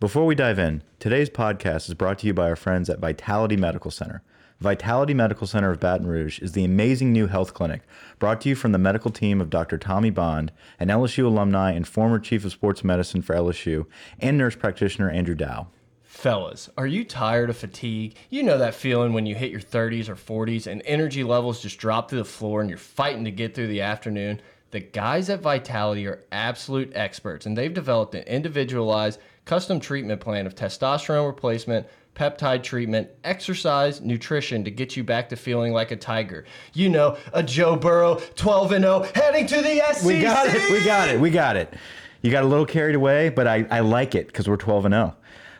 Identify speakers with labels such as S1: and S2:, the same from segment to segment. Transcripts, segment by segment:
S1: Before we dive in, today's podcast is brought to you by our friends at Vitality Medical Center. Vitality Medical Center of Baton Rouge is the amazing new health clinic brought to you from the medical team of Dr. Tommy Bond, an LSU alumni and former chief of sports medicine for LSU, and nurse practitioner Andrew Dow.
S2: Fellas, are you tired of fatigue? You know that feeling when you hit your 30s or 40s and energy levels just drop to the floor and you're fighting to get through the afternoon? The guys at Vitality are absolute experts and they've developed an individualized custom treatment plan of testosterone replacement, peptide treatment, exercise, nutrition to get you back to feeling like a tiger. You know, a Joe Burrow 12 and 0 heading to the SEC.
S1: We got it. We got it. We got it. You got a little carried away, but I, I like it because we're 12 and 0.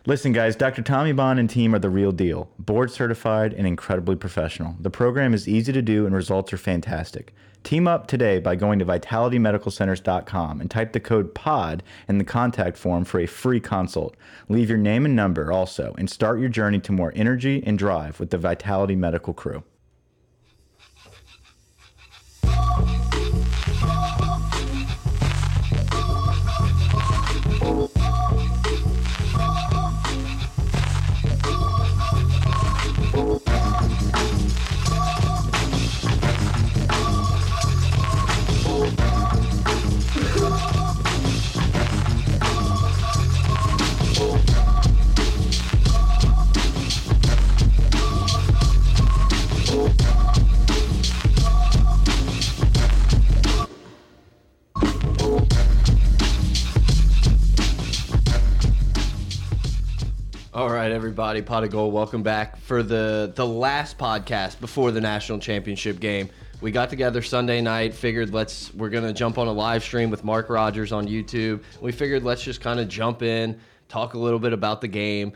S1: Listen, guys, Dr. Tommy Bond and team are the real deal. Board certified and incredibly professional. The program is easy to do and results are fantastic. Team up today by going to vitalitymedicalcenters.com and type the code POD in the contact form for a free consult. Leave your name and number also and start your journey to more energy and drive with the Vitality Medical crew.
S2: Everybody, Pot of Gold, welcome back for the the last podcast before the national championship game. We got together Sunday night, figured let's we're gonna jump on a live stream with Mark Rogers on YouTube. We figured let's just kind of jump in, talk a little bit about the game.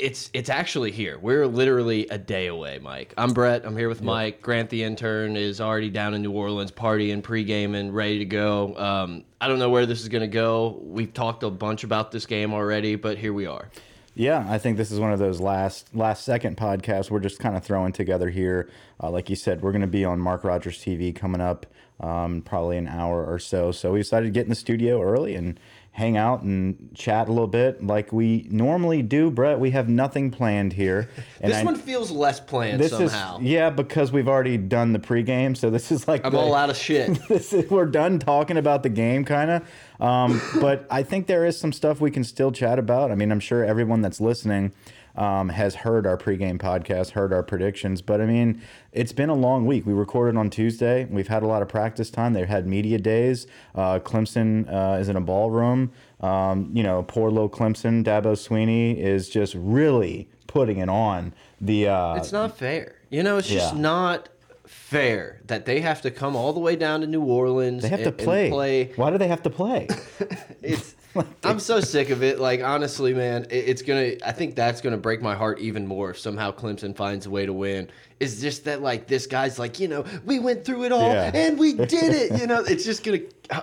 S2: It's it's actually here. We're literally a day away, Mike. I'm Brett. I'm here with Mike. Grant, the intern, is already down in New Orleans, partying, pregame, ready to go. Um, I don't know where this is gonna go. We've talked a bunch about this game already, but here we are.
S1: Yeah, I think this is one of those last last second podcasts we're just kind of throwing together here. Uh, like you said, we're going to be on Mark Rogers TV coming up um, probably an hour or so. So we decided to get in the studio early and hang out and chat a little bit like we normally do. Brett, we have nothing planned here. And
S2: this
S1: I-
S2: one feels less planned
S1: this
S2: somehow.
S1: is yeah because we've already done the pregame. So this is like
S2: I'm
S1: the-
S2: all out of shit.
S1: this is, we're done talking about the game, kind of. Um, but I think there is some stuff we can still chat about. I mean, I'm sure everyone that's listening um, has heard our pregame podcast, heard our predictions. But I mean, it's been a long week. We recorded on Tuesday. We've had a lot of practice time. They've had media days. Uh, Clemson uh, is in a ballroom. Um, you know, poor little Clemson, Dabo Swinney is just really putting it on. The uh,
S2: It's not fair. You know, it's just
S1: Yeah.
S2: not fair that they have to come all the way down to New Orleans.
S1: they have to
S2: and- and
S1: play.
S2: play.
S1: Why do they have to play?
S2: It's. I'm so sick of it. Like honestly, man, it, it's gonna. I think that's gonna break my heart even more if somehow Clemson finds a way to win. Is just that like this guy's like you know we went through it all
S1: Yeah.
S2: and we did it. You know, it's just gonna.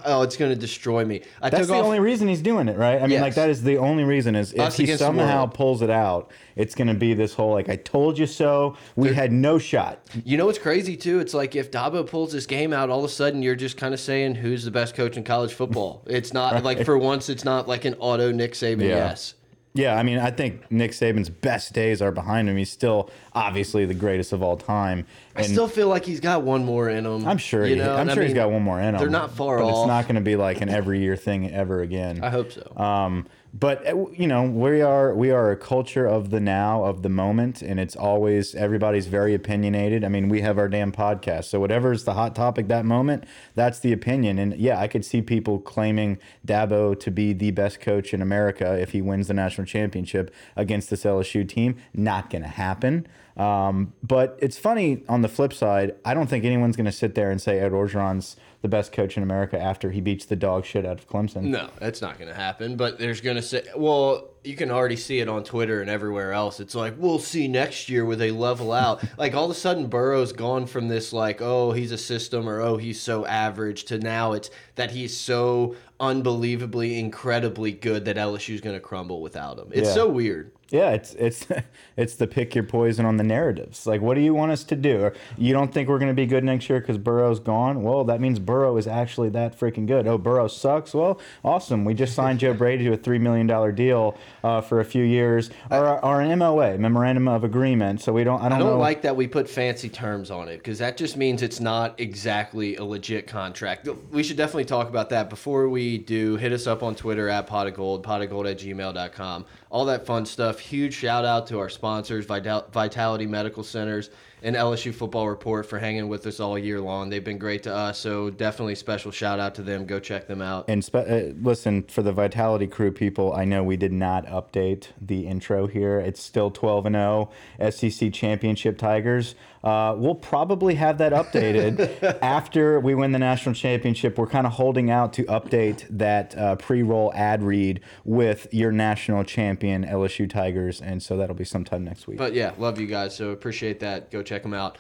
S2: Oh, it's gonna destroy me. I
S1: That's the
S2: off.
S1: only reason he's doing it, right? I mean,
S2: Yes.
S1: like that is the only reason is if
S2: Us
S1: he somehow pulls it out, it's going to be this whole like I told you so. We had no shot.
S2: You know what's crazy too? It's like if Dabo pulls this game out, all of a sudden you're just kind of saying who's the best coach in college football. It's not like for once, it's not like an auto Nick Saban
S1: Yeah.
S2: yes.
S1: Yeah, I mean, I think Nick Saban's best days are behind him. He's still obviously the greatest of all time.
S2: I still feel like he's got one more in him.
S1: I'm sure.
S2: You
S1: he,
S2: know,
S1: I'm
S2: and I
S1: sure he's
S2: mean,
S1: got one more in him.
S2: They're not far
S1: but
S2: off.
S1: It's not going to be like an every year thing ever again.
S2: I hope so.
S1: Um, but uh, you know, we are we are a culture of the now, of the moment, and it's always everybody's very opinionated. I mean, we have our damn podcast, so whatever's the hot topic that moment, that's the opinion. And yeah, I could see people claiming Dabo to be the best coach in America if he wins the national championship against this LSU team. Not going to happen. Um, but it's funny on the flip side. I don't think anyone's going to sit there and say Ed Orgeron's the best coach in America after he beats the dog shit out of Clemson.
S2: No, that's not going to happen. But there's going to say, well, you can already see it on Twitter and everywhere else. It's like we'll see next year where they level out. like all of a sudden, Burrow's gone from this like, oh, he's a system or oh, he's so average to now it's that he's so unbelievably, incredibly good that LSU's going to crumble without him. It's
S1: Yeah.
S2: so weird.
S1: Yeah, it's it's it's the pick your poison on the narratives. Like, what do you want us to do? Or you don't think we're going to be good next year because Burrow's gone? Well, that means Burrow is actually that freaking good. Oh, Burrow sucks. Well, awesome. We just signed Joe Brady to a three million dollar deal uh, for a few years, or, or an MOA, memorandum of agreement. So we don't. I don't,
S2: I don't
S1: know.
S2: like that we put fancy terms on it because that just means it's not exactly a legit contract. We should definitely talk about that before we do. Hit us up on Twitter at pot of gold, pot of gold at gmail.com. All that fun stuff. Huge shout out to our sponsors, Vital Vitality Medical Centers and LSU Football Report for hanging with us all year long. They've been great to us, so definitely special shout out to them. Go check them out.
S1: And uh, listen, for the Vitality Crew people, I know we did not update the intro here. It's still 12 and 0 SEC Championship Tigers. Uh, we'll probably have that updated after we win the national championship. We're kind of holding out to update that uh, pre-roll ad read with your national champion LSU Tigers, and so that'll be sometime next week.
S2: But yeah, love you guys. So appreciate that. Go check them out.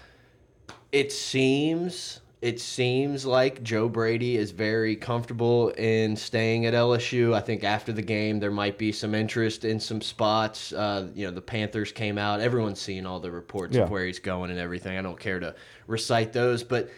S2: It seems it seems like Joe Brady is very comfortable in staying at LSU. I think after the game there might be some interest in some spots. Uh, you know, the Panthers came out. Everyone's seen all the reports
S1: Yeah.
S2: of where he's going and everything. I don't care to recite those, but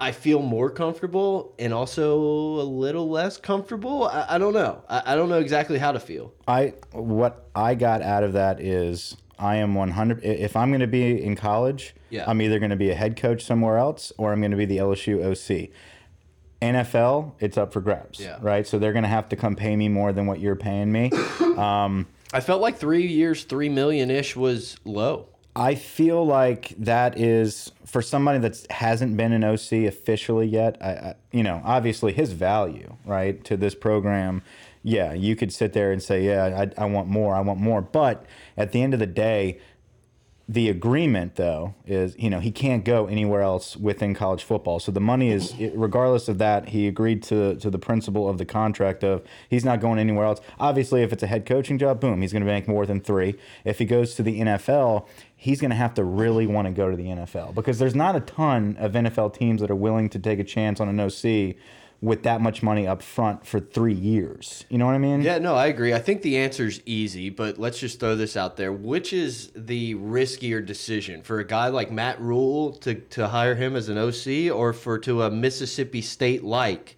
S2: I feel more comfortable and also a little less comfortable. I, I don't know. I, I don't know exactly how to feel.
S1: I what I got out of that is I am 100 if I'm going to be in college,
S2: Yeah.
S1: I'm either going to be a head coach somewhere else or I'm going to be the LSU OC. NFL, it's up for grabs,
S2: Yeah.
S1: right? So they're going to have to come pay me more than what you're paying me.
S2: Um, I felt like three years, three million ish was low.
S1: I feel like that is for somebody that hasn't been an OC officially yet. I, I, you know, obviously his value, right, to this program. Yeah, you could sit there and say, yeah, I, I want more, I want more. But at the end of the day, the agreement though is you know he can't go anywhere else within college football. So the money is regardless of that he agreed to to the principle of the contract of he's not going anywhere else. Obviously if it's a head coaching job boom he's going to make more than three. If he goes to the nfl he's going to have to really want to go to the nfl because there's not a ton of nfl teams that are willing to take a chance on an oc with that much money up front for three years you know what i mean
S2: Yeah, no, I agree. I think the answer's easy, but let's just throw this out there. Which is the riskier decision for a guy like Matt Rhule to, to hire him as an OC or for to a Mississippi State like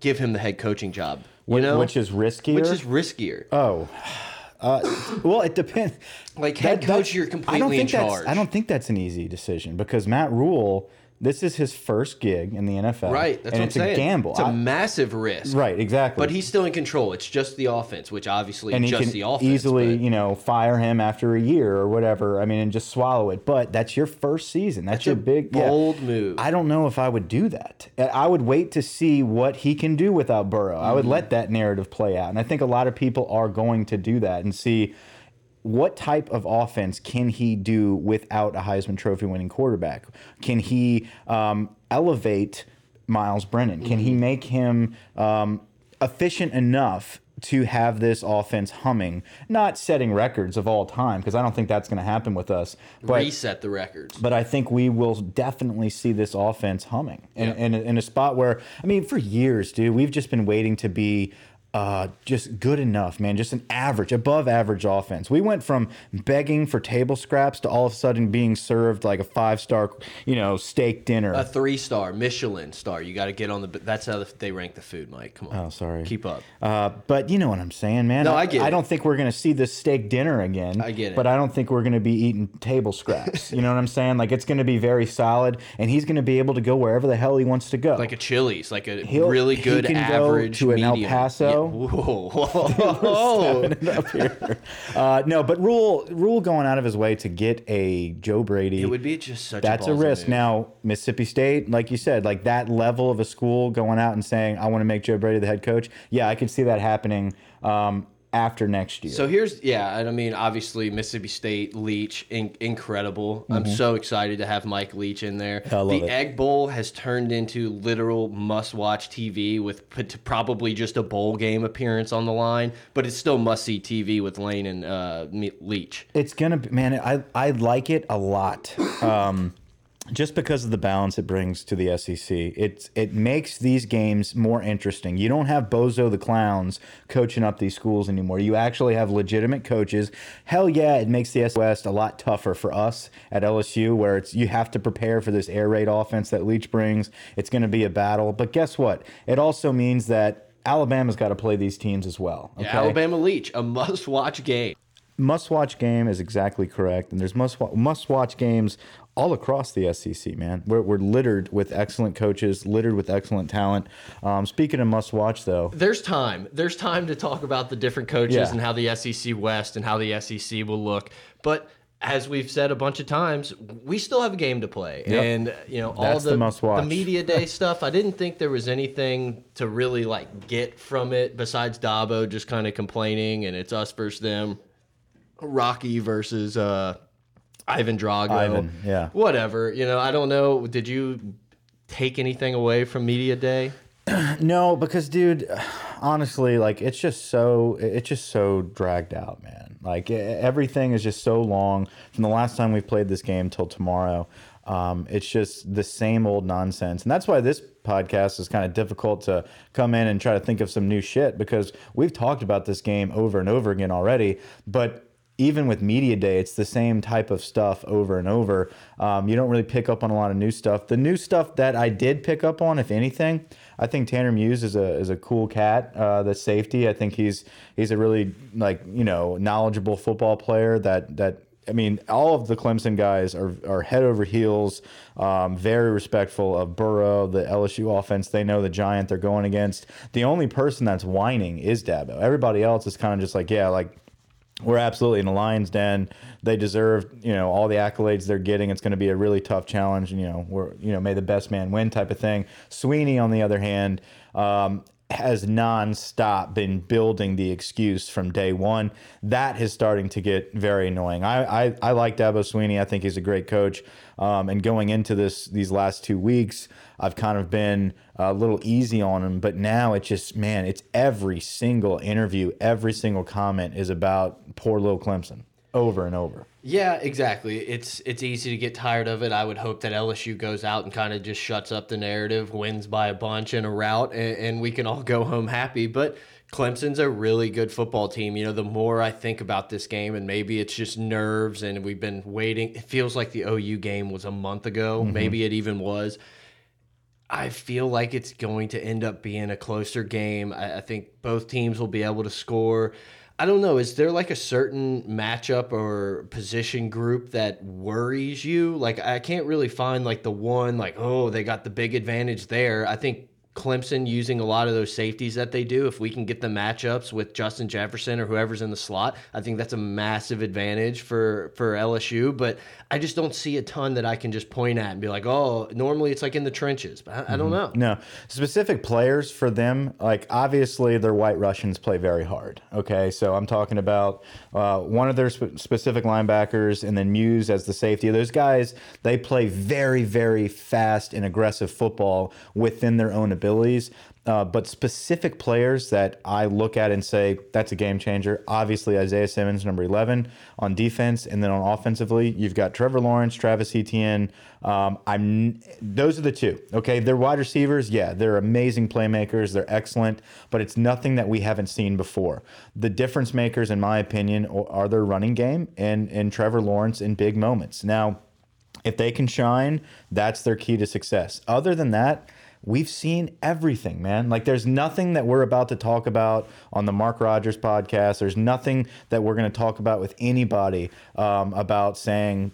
S2: give him the head coaching job? You
S1: Wh-
S2: know?
S1: which is riskier
S2: which is riskier.
S1: Oh, uh, well, it depends.
S2: Like, head coach, you're completely
S1: I don't think
S2: in
S1: that's. I don't think that's an easy decision because Matt Rhule, this is his first gig in the NFL,
S2: right, that's
S1: and
S2: what
S1: it's
S2: I'm saying.
S1: a gamble.
S2: It's a
S1: I-
S2: massive risk.
S1: right, exactly.
S2: But he's still in control. It's just the offense, which obviously
S1: and he
S2: just
S1: can
S2: the offense.
S1: easily,
S2: but-
S1: you know, fire him after a year or whatever. I mean, and just swallow it. But that's your first season. That's, your
S2: a
S1: big yeah.
S2: bold move.
S1: I don't know if I would do that. I- would wait to see what he can do without Burrow. I would
S2: Mm-hmm.
S1: let that narrative play out, and I think a lot of people are going to do that and see what type of offense can he do without a Heisman Trophy winning quarterback? Can he um, elevate Myles Brennan? Can
S2: Mm-hmm.
S1: he make him um, efficient enough? To have this offense humming, not setting records of all time, because I don't think that's going to happen with us. But
S2: reset the records.
S1: but I think we will definitely see this offense humming in, in, a, in a spot where, I mean, for years, dude, we've just been waiting to be uh, just good enough, man, just an average, above average offense. We went from begging for table scraps to all of a sudden being served like a five star, you know, steak dinner.
S2: A three star Michelin star. You got to get on the. That's how they rank the food, Mike. Come on.
S1: Oh, sorry.
S2: Keep up.
S1: Uh, but you know what I'm saying, man.
S2: No, I get
S1: I
S2: it.
S1: don't think we're gonna see this steak dinner again.
S2: I get it.
S1: But I don't think we're gonna be eating table scraps. you know what I'm saying? Like it's gonna be very solid, and he's gonna be able to go wherever the hell he wants to go.
S2: Like a Chili's, like a
S1: He'll-
S2: really
S1: he
S2: good
S1: can go
S2: average
S1: to an El. Paso.
S2: Yeah. Whoa, whoa,
S1: up here. Uh, no, but Rhule Rhule going out of his way to get a Joe Brady.
S2: It would be just such.
S1: that's
S2: a,
S1: a risk.
S2: move.
S1: Now, Mississippi State, like you said, like that level of a school going out and saying, "I want to make Joe Brady the head coach." Yeah, I could see that happening um, after next year.
S2: So here's yeah, and I mean obviously Mississippi State Leach in, incredible. I'm so excited to have Mike Leach in there.
S1: Mm-hmm.
S2: The
S1: it.
S2: Egg Bowl has turned into literal must-watch TV with probably just a bowl game appearance on the line, but it's still must-see TV with Lane and uh, Leach.
S1: It's gonna be man. I I like it a lot. Um, just because of the balance it brings to the SEC, it's it makes these games more interesting. You don't have Bozo the clowns coaching up these schools anymore. You actually have legitimate coaches. Hell yeah, it makes the S West a lot tougher for us at LSU, where it's you have to prepare for this air raid offense that Leach brings. It's going to be a battle, but guess what? It also means that Alabama's got to play these teams as well. Okay?
S2: Alabama Leach, a must-watch game.
S1: Must-watch game is exactly correct, and there's must must-watch games all across the SEC. Man, we're, we're littered with excellent coaches, littered with excellent talent. Um, speaking of must-watch, though,
S2: there's time. There's time to talk about the different coaches
S1: Yeah.
S2: and how the SEC West and how the SEC will look, but. As we've said a bunch of times, we still have a game to play,
S1: Yep.
S2: and you know all
S1: That's
S2: the
S1: the must-watch.
S2: the media day stuff. I didn't think there was anything to really like get from it besides Dabo just kind of complaining, and it's us versus them. Rocky versus uh, Ivan Drago.
S1: Ivan, yeah.
S2: Whatever. You know, I don't know. Did you take anything away from media day?
S1: No, because dude, honestly, like it's just so it's just so dragged out, man. Like everything is just so long from the last time we played this game till tomorrow. Um, it's just the same old nonsense, and that's why this podcast is kind of difficult to come in and try to think of some new shit because we've talked about this game over and over again already, but even with media day, it's the same type of stuff over and over. Um, you don't really pick up on a lot of new stuff. The new stuff that I did pick up on, if anything, I think Tanner Muse is a is a cool cat. Uh, the safety, I think he's he's a really like you know knowledgeable football player. That that I mean, all of the Clemson guys are are head over heels, um, very respectful of Burrow, the LSU offense. They know the giant they're going against. The only person that's whining is Dabo. Everybody else is kind of just like, yeah, like we're absolutely in the lion's den. They deserve, you know, all the accolades they're getting. It's going to be a really tough challenge. And, you know, we're, you know, may the best man win type of thing. Swinney, on the other hand, um, has nonstop been building the excuse from day one. That is starting to get very annoying. I I, I like Dabo Swinney. I think he's a great coach. Um, and going into this these last two weeks, I've kind of been a little easy on him. But now it's just man, it's every single interview, every single comment is about poor little Clemson over and over.
S2: Yeah, exactly. It's it's easy to get tired of it. I would hope that LSU goes out and kind of just shuts up the narrative, wins by a bunch in a rout, and, and we can all go home happy. But Clemson's a really good football team. You know, the more I think about this game, and maybe it's just nerves, and we've been waiting. It feels like the OU game was a month ago. Mm-hmm. Maybe it even was. I feel like it's going to end up being a closer game. I, I think both teams will be able to score. I don't know. Is there like a certain matchup or position group that worries you? Like, I can't really find like the one, like, oh, they got the big advantage there. I think Clemson using a lot of those safeties that they do, if we can get the matchups with Justin Jefferson or whoever's in the slot, I think that's a massive advantage for for LSU. But I just don't see a ton that I can just point at and be like, oh, normally it's like in the trenches, but I, I don't know.
S1: No, specific players for them, like obviously their white Russians play very hard. Okay, so I'm talking about uh, one of their sp specific linebackers and then Muse as the safety. Of those guys, they play very, very fast and aggressive football within their own Uh, but specific players that I look at and say that's a game changer. Obviously, Isaiah Simmons, number 11 on defense, and then on offensively, you've got Trevor Lawrence, Travis Etienne. Um, I'm those are the two. Okay, they're wide receivers. Yeah, they're amazing playmakers. They're excellent, but it's nothing that we haven't seen before. The difference makers, in my opinion, are their running game and and Trevor Lawrence in big moments. Now, if they can shine, that's their key to success. Other than that we've seen everything, man. Like there's nothing that we're about to talk about on the Mark Rogers podcast. There's nothing that we're going to talk about with anybody um, about saying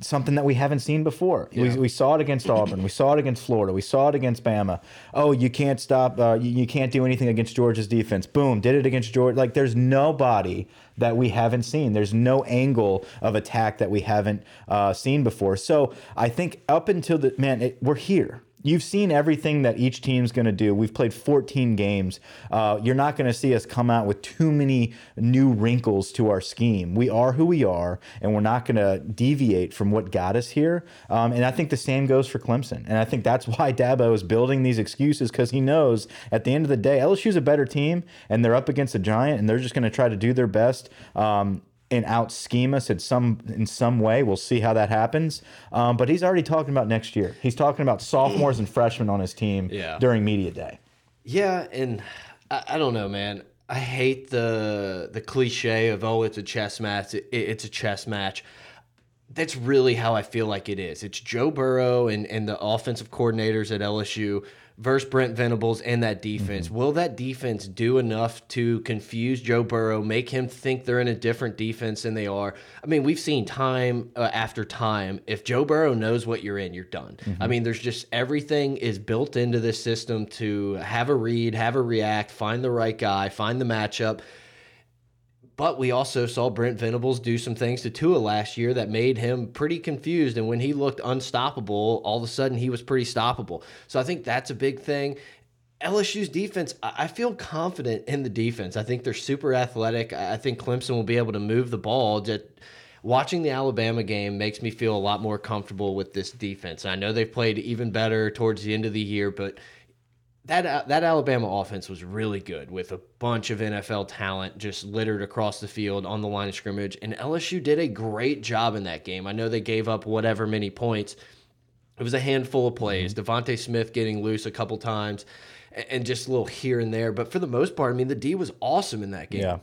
S1: something that we haven't seen before. We, we saw it against Auburn. We saw it against Florida. We saw it against Bama. Oh, you can't stop. Uh, you, you can't do anything against Georgia's defense. Boom, did it against Georgia. Like there's nobody that we haven't seen. There's no angle of attack that we haven't uh, seen before. So I think up until the man, it, we're here. You've seen everything that each team's going to do. We've played 14 games. Uh, you're not going to see us come out with too many new wrinkles to our scheme. We are who we are, and we're not going to deviate from what got us here. Um, and I think the same goes for Clemson. And I think that's why Dabo is building these excuses because he knows at the end of the day, LSU's a better team, and they're up against a giant, and they're just going to try to do their best. Um, and out scheme us in some in some way. We'll see how that happens. Um, but he's already talking about next year. He's talking about sophomores and freshmen on his team
S2: Yeah.
S1: during media day.
S2: Yeah, and I, I don't know, man. I hate the the cliche of oh, it's a chess match. It, it's a chess match. That's really how I feel like it is. It's Joe Burrow and, and the offensive coordinators at LSU versus Brent Venables and that defense.
S1: Mm-hmm.
S2: Will that defense do enough to confuse Joe Burrow, make him think they're in a different defense than they are? I mean, we've seen time uh, after time. If Joe Burrow knows what you're in, you're done.
S1: Mm-hmm.
S2: I mean, there's just everything is built into this system to have a read, have a react, find the right guy, find the matchup. But we also saw Brent Venables do some things to Tua last year that made him pretty confused. And when he looked unstoppable, all of a sudden he was pretty stoppable. So I think that's a big thing. LSU's defense, I feel confident in the defense. I think they're super athletic. I I think Clemson will be able to move the ball. Just watching the Alabama game makes me feel a lot more comfortable with this defense. I know they've played even better towards the end of the year, but that uh, that Alabama offense was really good with a bunch of NFL talent just littered across the field on the line of scrimmage, and LSU did a great job in that game. I know they gave up whatever many points. It was a handful of plays. Mm-hmm. DeVonta Smith getting loose a couple times, and just a little here and there. But for the most part, I mean, the D was awesome in that game.
S1: Yeah.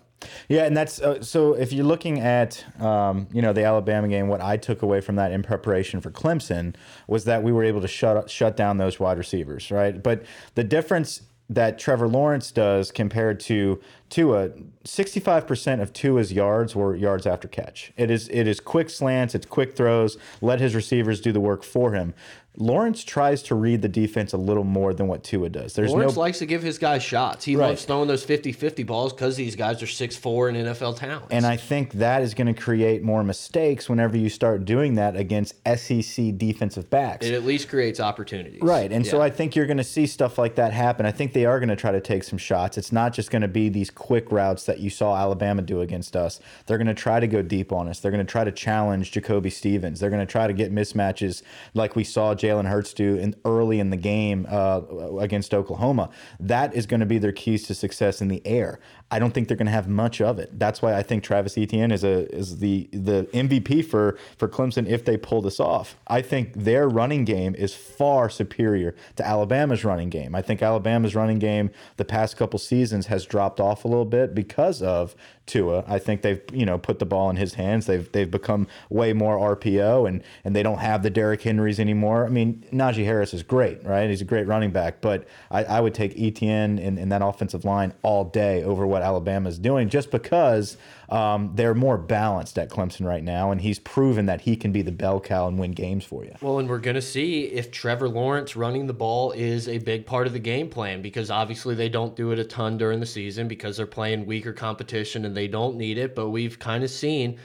S1: Yeah, and that's uh, so. If you're looking at, um, you know, the Alabama game, what I took away from that in preparation for Clemson was that we were able to shut shut down those wide receivers, right? But the difference that Trevor Lawrence does compared to Tua, 65% of Tua's yards were yards after catch. It is it is quick slants, it's quick throws. Let his receivers do the work for him. Lawrence tries to read the defense a little more than what Tua does. There's
S2: Lawrence
S1: no
S2: likes to give his guys shots. He
S1: Right.
S2: loves throwing those 50-50 balls because these guys are 6'4 and NFL talents.
S1: And I think that is going to create more mistakes whenever you start doing that against SEC defensive backs.
S2: it at least creates opportunities.
S1: Right. And so I think you're going to see stuff like that happen. I think they are going to try to take some shots. It's not just going to be these quick routes that you saw Alabama do against us. They're going to try to go deep on us. They're going to try to challenge Jacoby Stevens. They're going to try to get mismatches like we saw Jalen Hurts do in early in the game uh, against Oklahoma. That is going to be their keys to success in the air. I don't think they're going to have much of it. That's why I think Travis Etienne is a is the the MVP for for Clemson if they pull this off. I think their running game is far superior to Alabama's running game. I think Alabama's running game the past couple seasons has dropped off a little bit because of Tua. I think they've you know put the ball in his hands. They've they've become way more RPO and and they don't have the Derrick Henrys anymore. I mean Najee Harris is great, right? He's a great running back, but I, I would take Etienne and, in that offensive line all day over what Alabama is doing, just because um, they're more balanced at Clemson right now, and he's proven that he can be the bell cow and win games for you.
S2: Well, and we're going to see if Trevor Lawrence running the ball is a big part of the game plan because obviously they don't do it a ton during the season because they're playing weaker competition and they don't need it. But we've kind of seen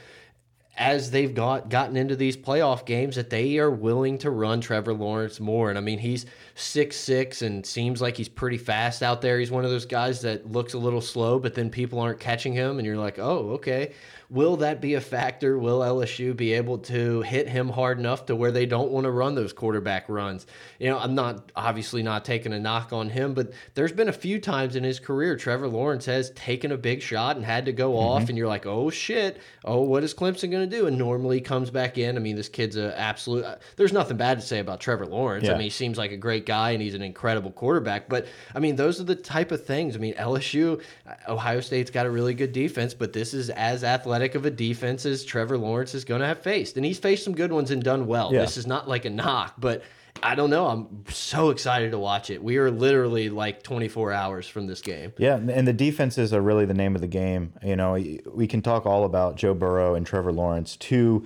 S2: as they've got gotten into these playoff games that they are willing to run Trevor Lawrence more. And I mean, he's six six and seems like he's pretty fast out there. He's one of those guys that looks a little slow, but then people aren't catching him, and you're like, oh, okay. Will that be a factor? Will LSU be able to hit him hard enough to where they don't want to run those quarterback runs? You know, I'm not obviously not taking a knock on him, but there's been a few times in his career Trevor Lawrence has taken a big shot and had to go off, and you're like, oh shit, oh what is Clemson going to do? And normally comes back in. I mean, this kid's an absolute. uh, There's nothing bad to say about Trevor Lawrence. I mean, he seems like a great guy and he's an incredible quarterback. But I mean, those are the type of things. I mean, LSU, uh, Ohio State's got a really good defense, but this is as athletic of a defense as Trevor Lawrence is going to have faced, and he's faced some good ones and done well.
S1: Yeah.
S2: This is not like a knock, but. I don't know. I'm so excited to watch it. We are literally like 24 hours from this game.
S1: Yeah, and the defenses are really the name of the game. You know, we can talk all about Joe Burrow and Trevor Lawrence, two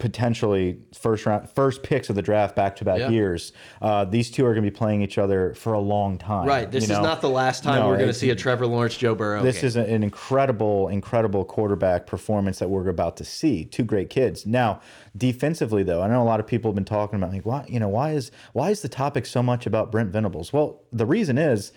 S1: potentially first round first picks of the draft back to back years. Uh, these two are going to be playing each other for a long time.
S2: Right. This is
S1: know?
S2: not the last time
S1: No,
S2: we're going to see a Trevor Lawrence, Joe Burrow.
S1: This
S2: game.
S1: is an incredible, incredible quarterback performance that we're about to see. Two great kids. Now, defensively, though, I know a lot of people have been talking about like, why, you know, why is why is the topic so much about Brent Venables? Well, the reason is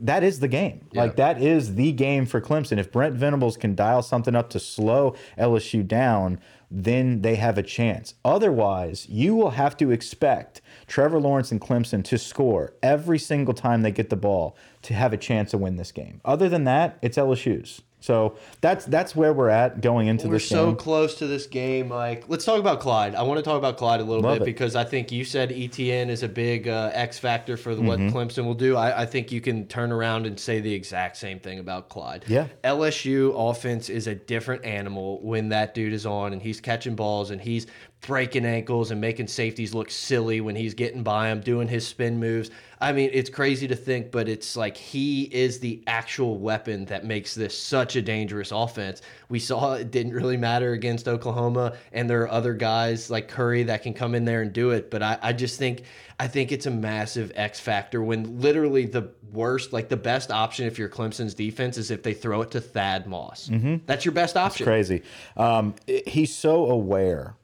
S1: that is the game. Like that is the game for Clemson. If Brent Venables can dial something up to slow LSU down, then they have a chance. Otherwise, you will have to expect Trevor Lawrence and Clemson to score every single time they get the ball to have a chance to win this game. Other than that, it's LSU's. So that's that's where we're at going into this.
S2: We're so
S1: game.
S2: close to this game, Mike. Let's talk about Clyde. I want to talk about Clyde a little
S1: Love
S2: bit
S1: it.
S2: because I think you said Etienne is a big uh, X factor for the, what
S1: Mm-hmm.
S2: Clemson will do. I, I think you can turn around and say the exact same thing about Clyde.
S1: Yeah.
S2: LSU offense is a different animal when that dude is on and he's catching balls and he's breaking ankles and making safeties look silly when he's getting by him, doing his spin moves. I mean, it's crazy to think, but it's like he is the actual weapon that makes this such a dangerous offense. We saw it didn't really matter against Oklahoma, and there are other guys like Curry that can come in there and do it. But I, I just think I think it's a massive X factor when literally the worst, like the best option if you're Clemson's defense is if they throw it to Thad Moss. That's your best option.
S1: crazy. Um, he's so aware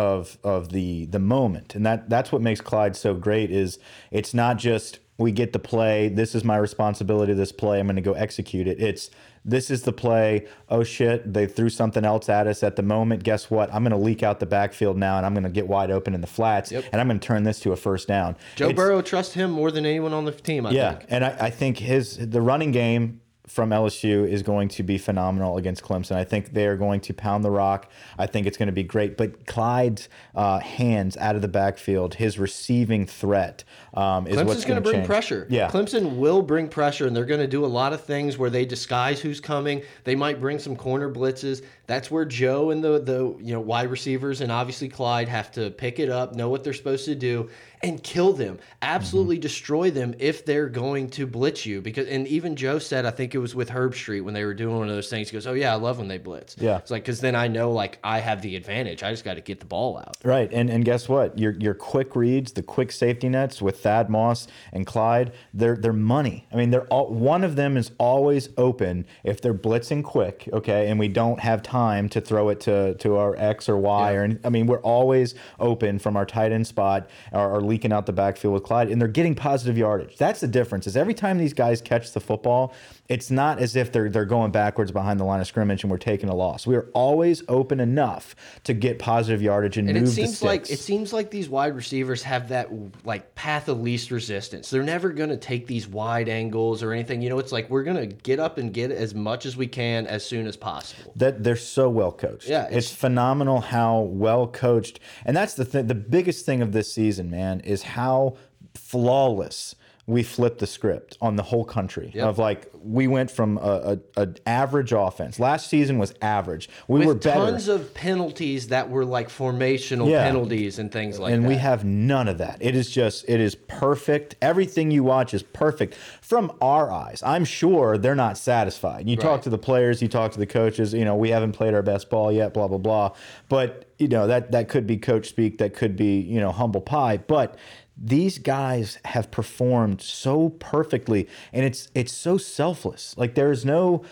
S1: of of the the moment, and that that's what makes Clyde so great. Is it's not just we get the play. This is my responsibility. This play, I'm going to go execute it. It's this is the play. Oh shit, they threw something else at us at the moment. Guess what? I'm going to leak out the backfield now, and I'm going to get wide open in the flats, and I'm going to turn this to a first down.
S2: Joe
S1: It's-
S2: Burrow trusts him more than anyone on the team. I
S1: yeah,
S2: think.
S1: and I, I think his the running game from LSU is going to be phenomenal against Clemson. I think they are going to pound the rock. I think it's going to be great. But Clyde's uh, hands out of the backfield, his receiving threat um, is what's
S2: Clemson's going to bring
S1: change.
S2: pressure.
S1: Yeah,
S2: Clemson will bring pressure, and they're going to do a lot of things where they disguise who's coming. They might bring some corner blitzes. That's where Joe and the the you know wide receivers and obviously Clyde have to pick it up, know what they're supposed to do, and kill them. Absolutely
S1: Mm-hmm.
S2: destroy them if they're going to blitz you. Because and even Joe said, I think it was with Herbstreit when they were doing one of those things. He goes, "Oh yeah, I love when they blitz."
S1: Yeah.
S2: it's like because then I know like I have the advantage. I just got to get the ball out.
S1: Right, and and guess what? Your your quick reads, the quick safety nets with Thad Moss and Clyde, they're they're money. I mean, they're all one of them is always open if they're blitzing quick, okay, and we don't have time to throw it to to our X or Y or any, I mean, we're always open from our tight end spot or, or leaking out the backfield with Clyde, and they're getting positive yardage. That's the difference. Is every time these guys catch the football, it's not as if they're they're going backwards behind the line of scrimmage and we're taking a loss. We are always open enough to get positive yardage and,
S2: And
S1: move
S2: it seems
S1: the
S2: like it seems like these wide receivers have that like path of least resistance. They're never going to take these wide angles or anything. You know, it's like we're going to get up and get as much as we can as soon as possible.
S1: that they're so well coached.
S2: Yeah,
S1: it's,
S2: it's-
S1: phenomenal how well coached, and that's the thing. The biggest thing of this season, man, is how flawless we flipped the script on the whole country. Of like we went from a, a, a average offense. Last season was average. We
S2: With
S1: were better.
S2: tons of penalties that were like formational
S1: Yeah.
S2: penalties and things like
S1: and
S2: that.
S1: And we have none of that. It is just, it is perfect. Everything you watch is perfect from our eyes. I'm sure they're not satisfied. You talk to the players, you talk to the coaches. You know, we haven't played our best ball yet. Blah blah blah. But you know that that could be coach speak. That could be you know humble pie. But these guys have performed so perfectly, and it's it's so selfless. Like there's no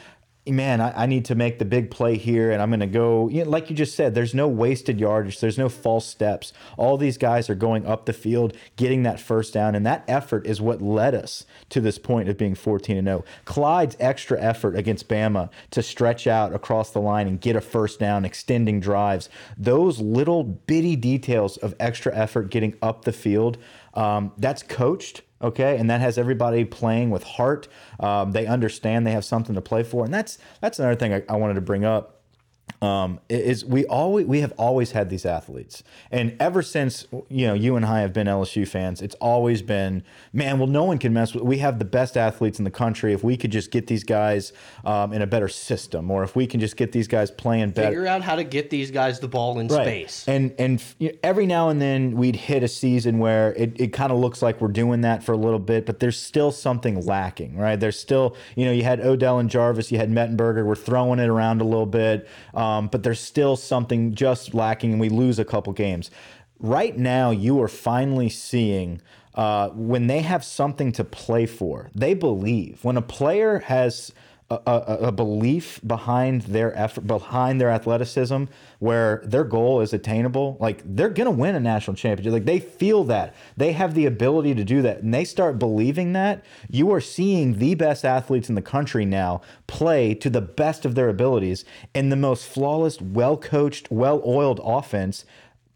S1: man, I, I need to make the big play here, and I'm going to go. You know, like you just said, there's no wasted yardage, there's no false steps. All these guys are going up the field, getting that first down, and that effort is what led us to this point of being 14 and 0. Clyde's extra effort against Bama to stretch out across the line and get a first down, extending drives, those little bitty details of extra effort getting up the field, um, that's coached okay and that has everybody playing with heart. Um, they understand they have something to play for and that's that's another thing I, I wanted to bring up um, is we always we have always had these athletes, and ever since you know you and I have been LSU fans, it's always been man. Well, no one can mess with. We have the best athletes in the country. If we could just get these guys um, in a better system, or if we can just get these guys playing better,
S2: figure out how to get these guys the ball in space.
S1: and and you know, every now and then we'd hit a season where it, it kind of looks like we're doing that for a little bit, but there's still something lacking, right? There's still, you know, you had Odell and Jarvis, you had Mettenberger, we're throwing it around a little bit, um, but there's still something just lacking, and we lose a couple games. Right now, you are finally seeing uh, when they have something to play for, they believe. When a player has a, a, belief behind their effort, behind their athleticism, where their goal is attainable, like they're gonna win a national championship. Like they feel that they have the ability to do that, and they start believing that. You are seeing the best athletes in the country now play to the best of their abilities in the most flawless, well coached, well oiled offense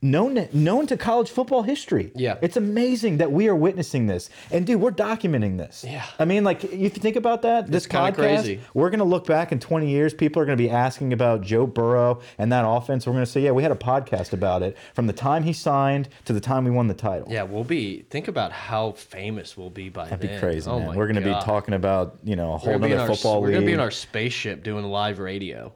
S1: known known to college football history.
S2: Yeah.
S1: It's amazing that we are witnessing this. And dude, we're documenting this.
S2: Yeah.
S1: I mean, like if you think about that, this
S2: kinda
S1: podcast,
S2: crazy.
S1: we're gonna look back in 20 years, people are gonna be asking about Joe Burrow and that offense. We're gonna say, yeah, we had a podcast about it from the time he signed to the time we won the title.
S2: yeah, we'll be. Think about how famous we'll be by
S1: That'd be crazy,
S2: Oh
S1: man.
S2: my
S1: We're gonna
S2: God.
S1: be talking about, you know, a whole
S2: gonna be in
S1: other
S2: our,
S1: football
S2: we're gonna be in our spaceship doing live radio.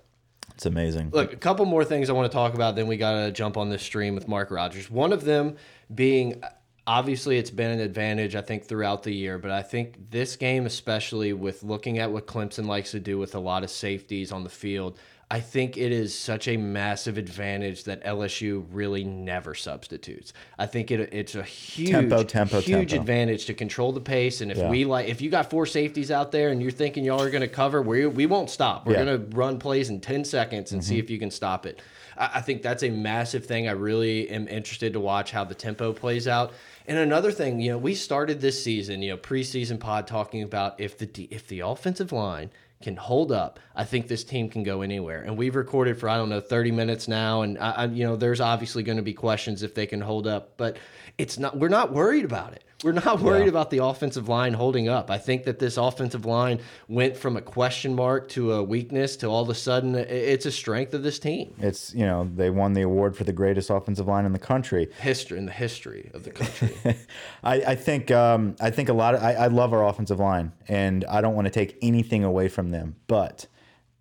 S1: It's amazing.
S2: Look, a couple more things I want to talk about, then we got to jump on this stream with Mark Rogers. One of them being obviously it's been an advantage, I think, throughout the year, but I think this game, especially with looking at what Clemson likes to do with a lot of safeties on the field, I think it is such a massive advantage that LSU really never substitutes. I think it it's a huge
S1: Tempo, tempo,
S2: huge
S1: tempo.
S2: advantage to control the pace. And if
S1: Yeah.
S2: we like, if you got four safeties out there and you're thinking y'all are going to cover, we we won't stop. We're
S1: Yeah.
S2: going to run plays in ten seconds and see mm-hmm. if you can stop it. I, I think that's a massive thing. I really am interested to watch how the tempo plays out. And another thing, you know, we started this season, you know, preseason pod talking about if the if the offensive line can hold up, I think this team can go anywhere. And we've recorded for I don't know 30 minutes now, and I, I, you know, there's obviously going to be questions if they can hold up, but it's not. We're not worried about it. We're not worried
S1: Yeah.
S2: about the offensive line holding up. I think that this offensive line went from a question mark to a weakness to all of a sudden it's a strength of this team.
S1: It's you know they won the award for the greatest offensive line in the country.
S2: History in the history of the country.
S1: I, I think um, I think a lot of I, I love our offensive line, and I don't want to take anything away from them. But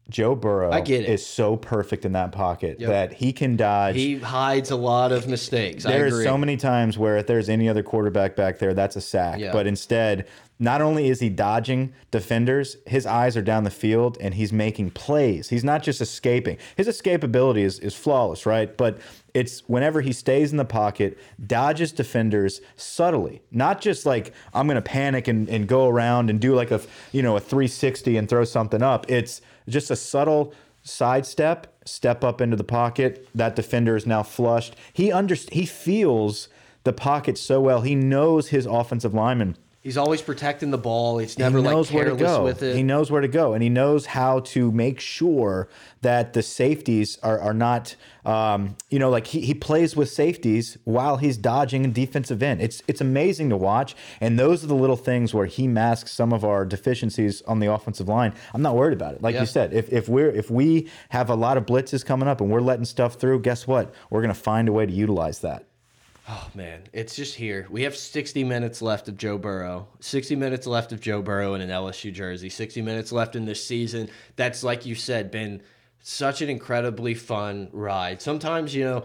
S1: Joe Burrow
S2: I get it.
S1: is so perfect in that pocket that he can dodge.
S2: he hides a lot of mistakes. I
S1: There are so many times where if there's any other quarterback back there, that's a sack.
S2: Yeah.
S1: But instead, not only is he dodging defenders, his eyes are down the field and he's making plays. He's not just escaping. His escapability is, is flawless, right? But it's whenever he stays in the pocket, dodges defenders subtly, not just like I'm gonna panic and, and go around and do like a you know a 360 and throw something up. It's just a subtle sidestep, step up into the pocket. That defender is now flushed. He under he feels the pocket so well. He knows his offensive lineman.
S2: He's always protecting the ball. He's never
S1: he knows
S2: like
S1: where to
S2: careless
S1: go.
S2: with it.
S1: He knows where to go, and he knows how to make sure that the safeties are are not, um, you know, like he, he plays with safeties while he's dodging a defensive end. It's it's amazing to watch, and those are the little things where he masks some of our deficiencies on the offensive line. I'm not worried about it. Like
S2: Yeah.
S1: you said, if if we're if we have a lot of blitzes coming up and we're letting stuff through, guess what? We're gonna find a way to utilize that.
S2: Oh man, it's just here. We have 60 minutes left of Joe Burrow. 60 minutes left of Joe Burrow in an LSU jersey. 60 minutes left in this season. That's like you said, been such an incredibly fun ride. Sometimes, you know,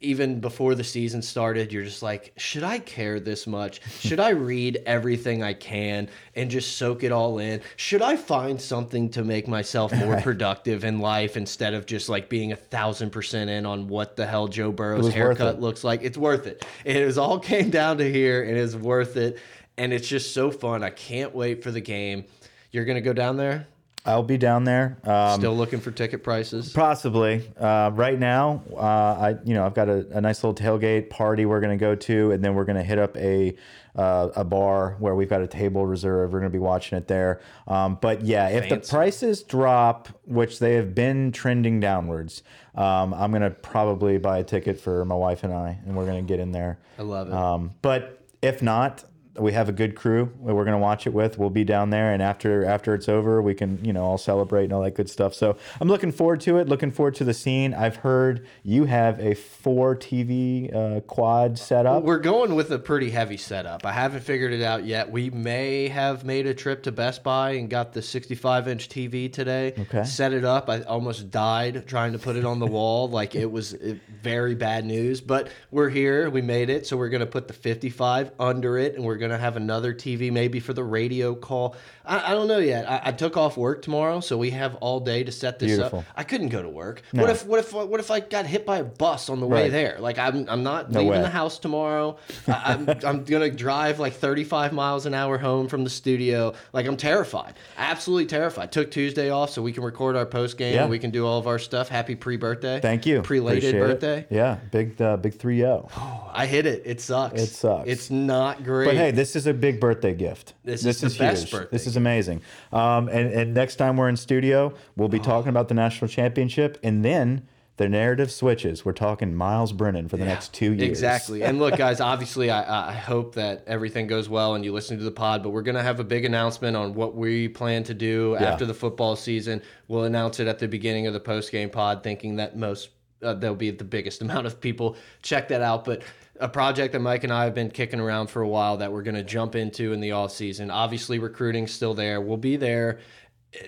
S2: even before the season started, you're just like, should I care this much? Should I read everything I can and just soak it all in? Should I find something to make myself more productive in life instead of just like being a thousand percent in on what the hell Joe Burrow's haircut looks like? It's worth it. It was all came down to here and it's worth it. And it's just so fun. I can't wait for the game. You're going to go down there?
S1: I'll be down there. Um,
S2: Still looking for ticket prices?
S1: Possibly. Uh, right now, uh, I you know I've got a, a nice little tailgate party we're gonna go to, and then we're gonna hit up a uh, a bar where we've got a table reserved. We're gonna be watching it there. Um, but yeah, if the prices drop, which they have been trending downwards, um, I'm gonna probably buy a ticket for my wife and I, and we're gonna get in there.
S2: I love it.
S1: Um, but if not, we have a good crew that we're going to watch it with. We'll be down there, and after after it's over, we can you know all celebrate and all that good stuff. So I'm looking forward to it. Looking forward to the scene. I've heard you have a four TV uh, quad setup.
S2: We're going with a pretty heavy setup. I haven't figured it out yet. We may have made a trip to Best Buy and got the 65 inch TV today.
S1: Okay.
S2: Set it up. I almost died trying to put it on the wall. Like it was very bad news. But we're here. We made it. So we're going to put the 55 under it and we're going to have another TV maybe for the radio call. I, I don't know yet. I, I took off work tomorrow. So we have all day to set this
S1: Beautiful.
S2: up. I couldn't go to work. What if what if what if I got hit by a bus on the way there? Like I'm I'm not
S1: No
S2: leaving
S1: way.
S2: the house tomorrow. I, I'm I'm gonna drive like 35 miles an hour home from the studio. Like I'm terrified, absolutely terrified. Took Tuesday off so we can record our post game.
S1: Yeah.
S2: We can do all of our stuff. Happy pre birthday.
S1: Thank you.
S2: Prelated
S1: Appreciate it.
S2: birthday.
S1: Yeah, big uh, big three zero.
S2: I hit it. It sucks.
S1: It sucks.
S2: It's not great.
S1: But hey, this is a big birthday gift.
S2: This is the best birthday
S1: This is amazing. Um, and, and next time we're in studio, we'll be talking about the national championship, and then the narrative switches. We're talking Myles Brennan for the next two years.
S2: Exactly. And look, guys, obviously, I, I hope that everything goes well and you listen to the pod, but we're going to have a big announcement on what we plan to do
S1: Yeah.
S2: after the football season. We'll announce it at the beginning of the post game pod, thinking that most, uh, there'll be the biggest amount of people. Check that out. But a project that Mike and I have been kicking around for a while that we're going to jump into in the off season. Obviously, recruiting's still there. We'll be there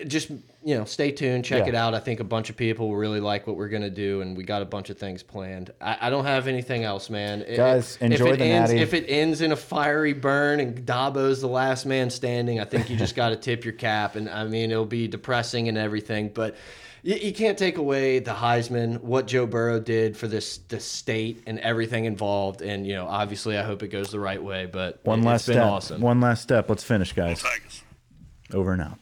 S2: just you know, stay tuned, check
S1: Yeah.
S2: it out. I think a bunch of people will really like what we're gonna do, and we got a bunch of things planned. I, I don't have anything else, man. It-
S1: Guys,
S2: if
S1: enjoy
S2: it
S1: the
S2: ends,
S1: natty.
S2: If it ends in a fiery burn and Dabo's the last man standing, I think you just got to tip your cap. And I mean, it'll be depressing and everything, but. You, you can't take away the Heisman, what Joe Burrow did for this the state and everything involved, and you know, obviously, I hope it goes the right way. But
S1: One
S2: it,
S1: last
S2: it's been
S1: step.
S2: awesome.
S1: One last step. Let's finish, guys. Over and out.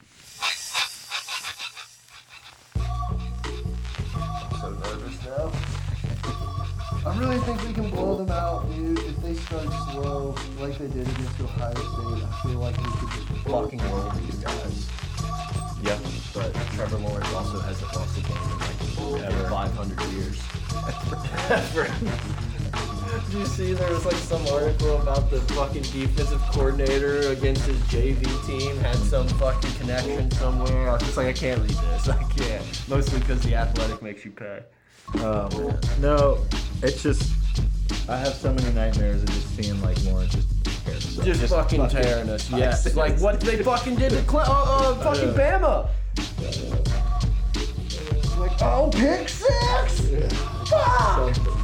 S3: so nervous now. I really think we can blow them out, dude. If they start slow, like they did against Ohio State, I feel like we could just
S2: fucking roll these guys.
S1: Yep.
S2: But Trevor Lawrence also hasn't lost a game in like
S3: Ever.
S2: 500 years.
S3: Did you see there was like some article about the fucking defensive coordinator against his JV team had some fucking connection somewhere? I was just like, I can't read this. I can't. Mostly because the athletic makes you pay.
S4: Oh man. No, it's just I have so many nightmares of just seeing like Lawrence just so just,
S3: just, fucking, fucking tearing us. Yes. Yeah. Like what they fucking did to Cle- uh, uh, fucking yeah. Bama. Like, oh, pick six. Yeah. Fuck.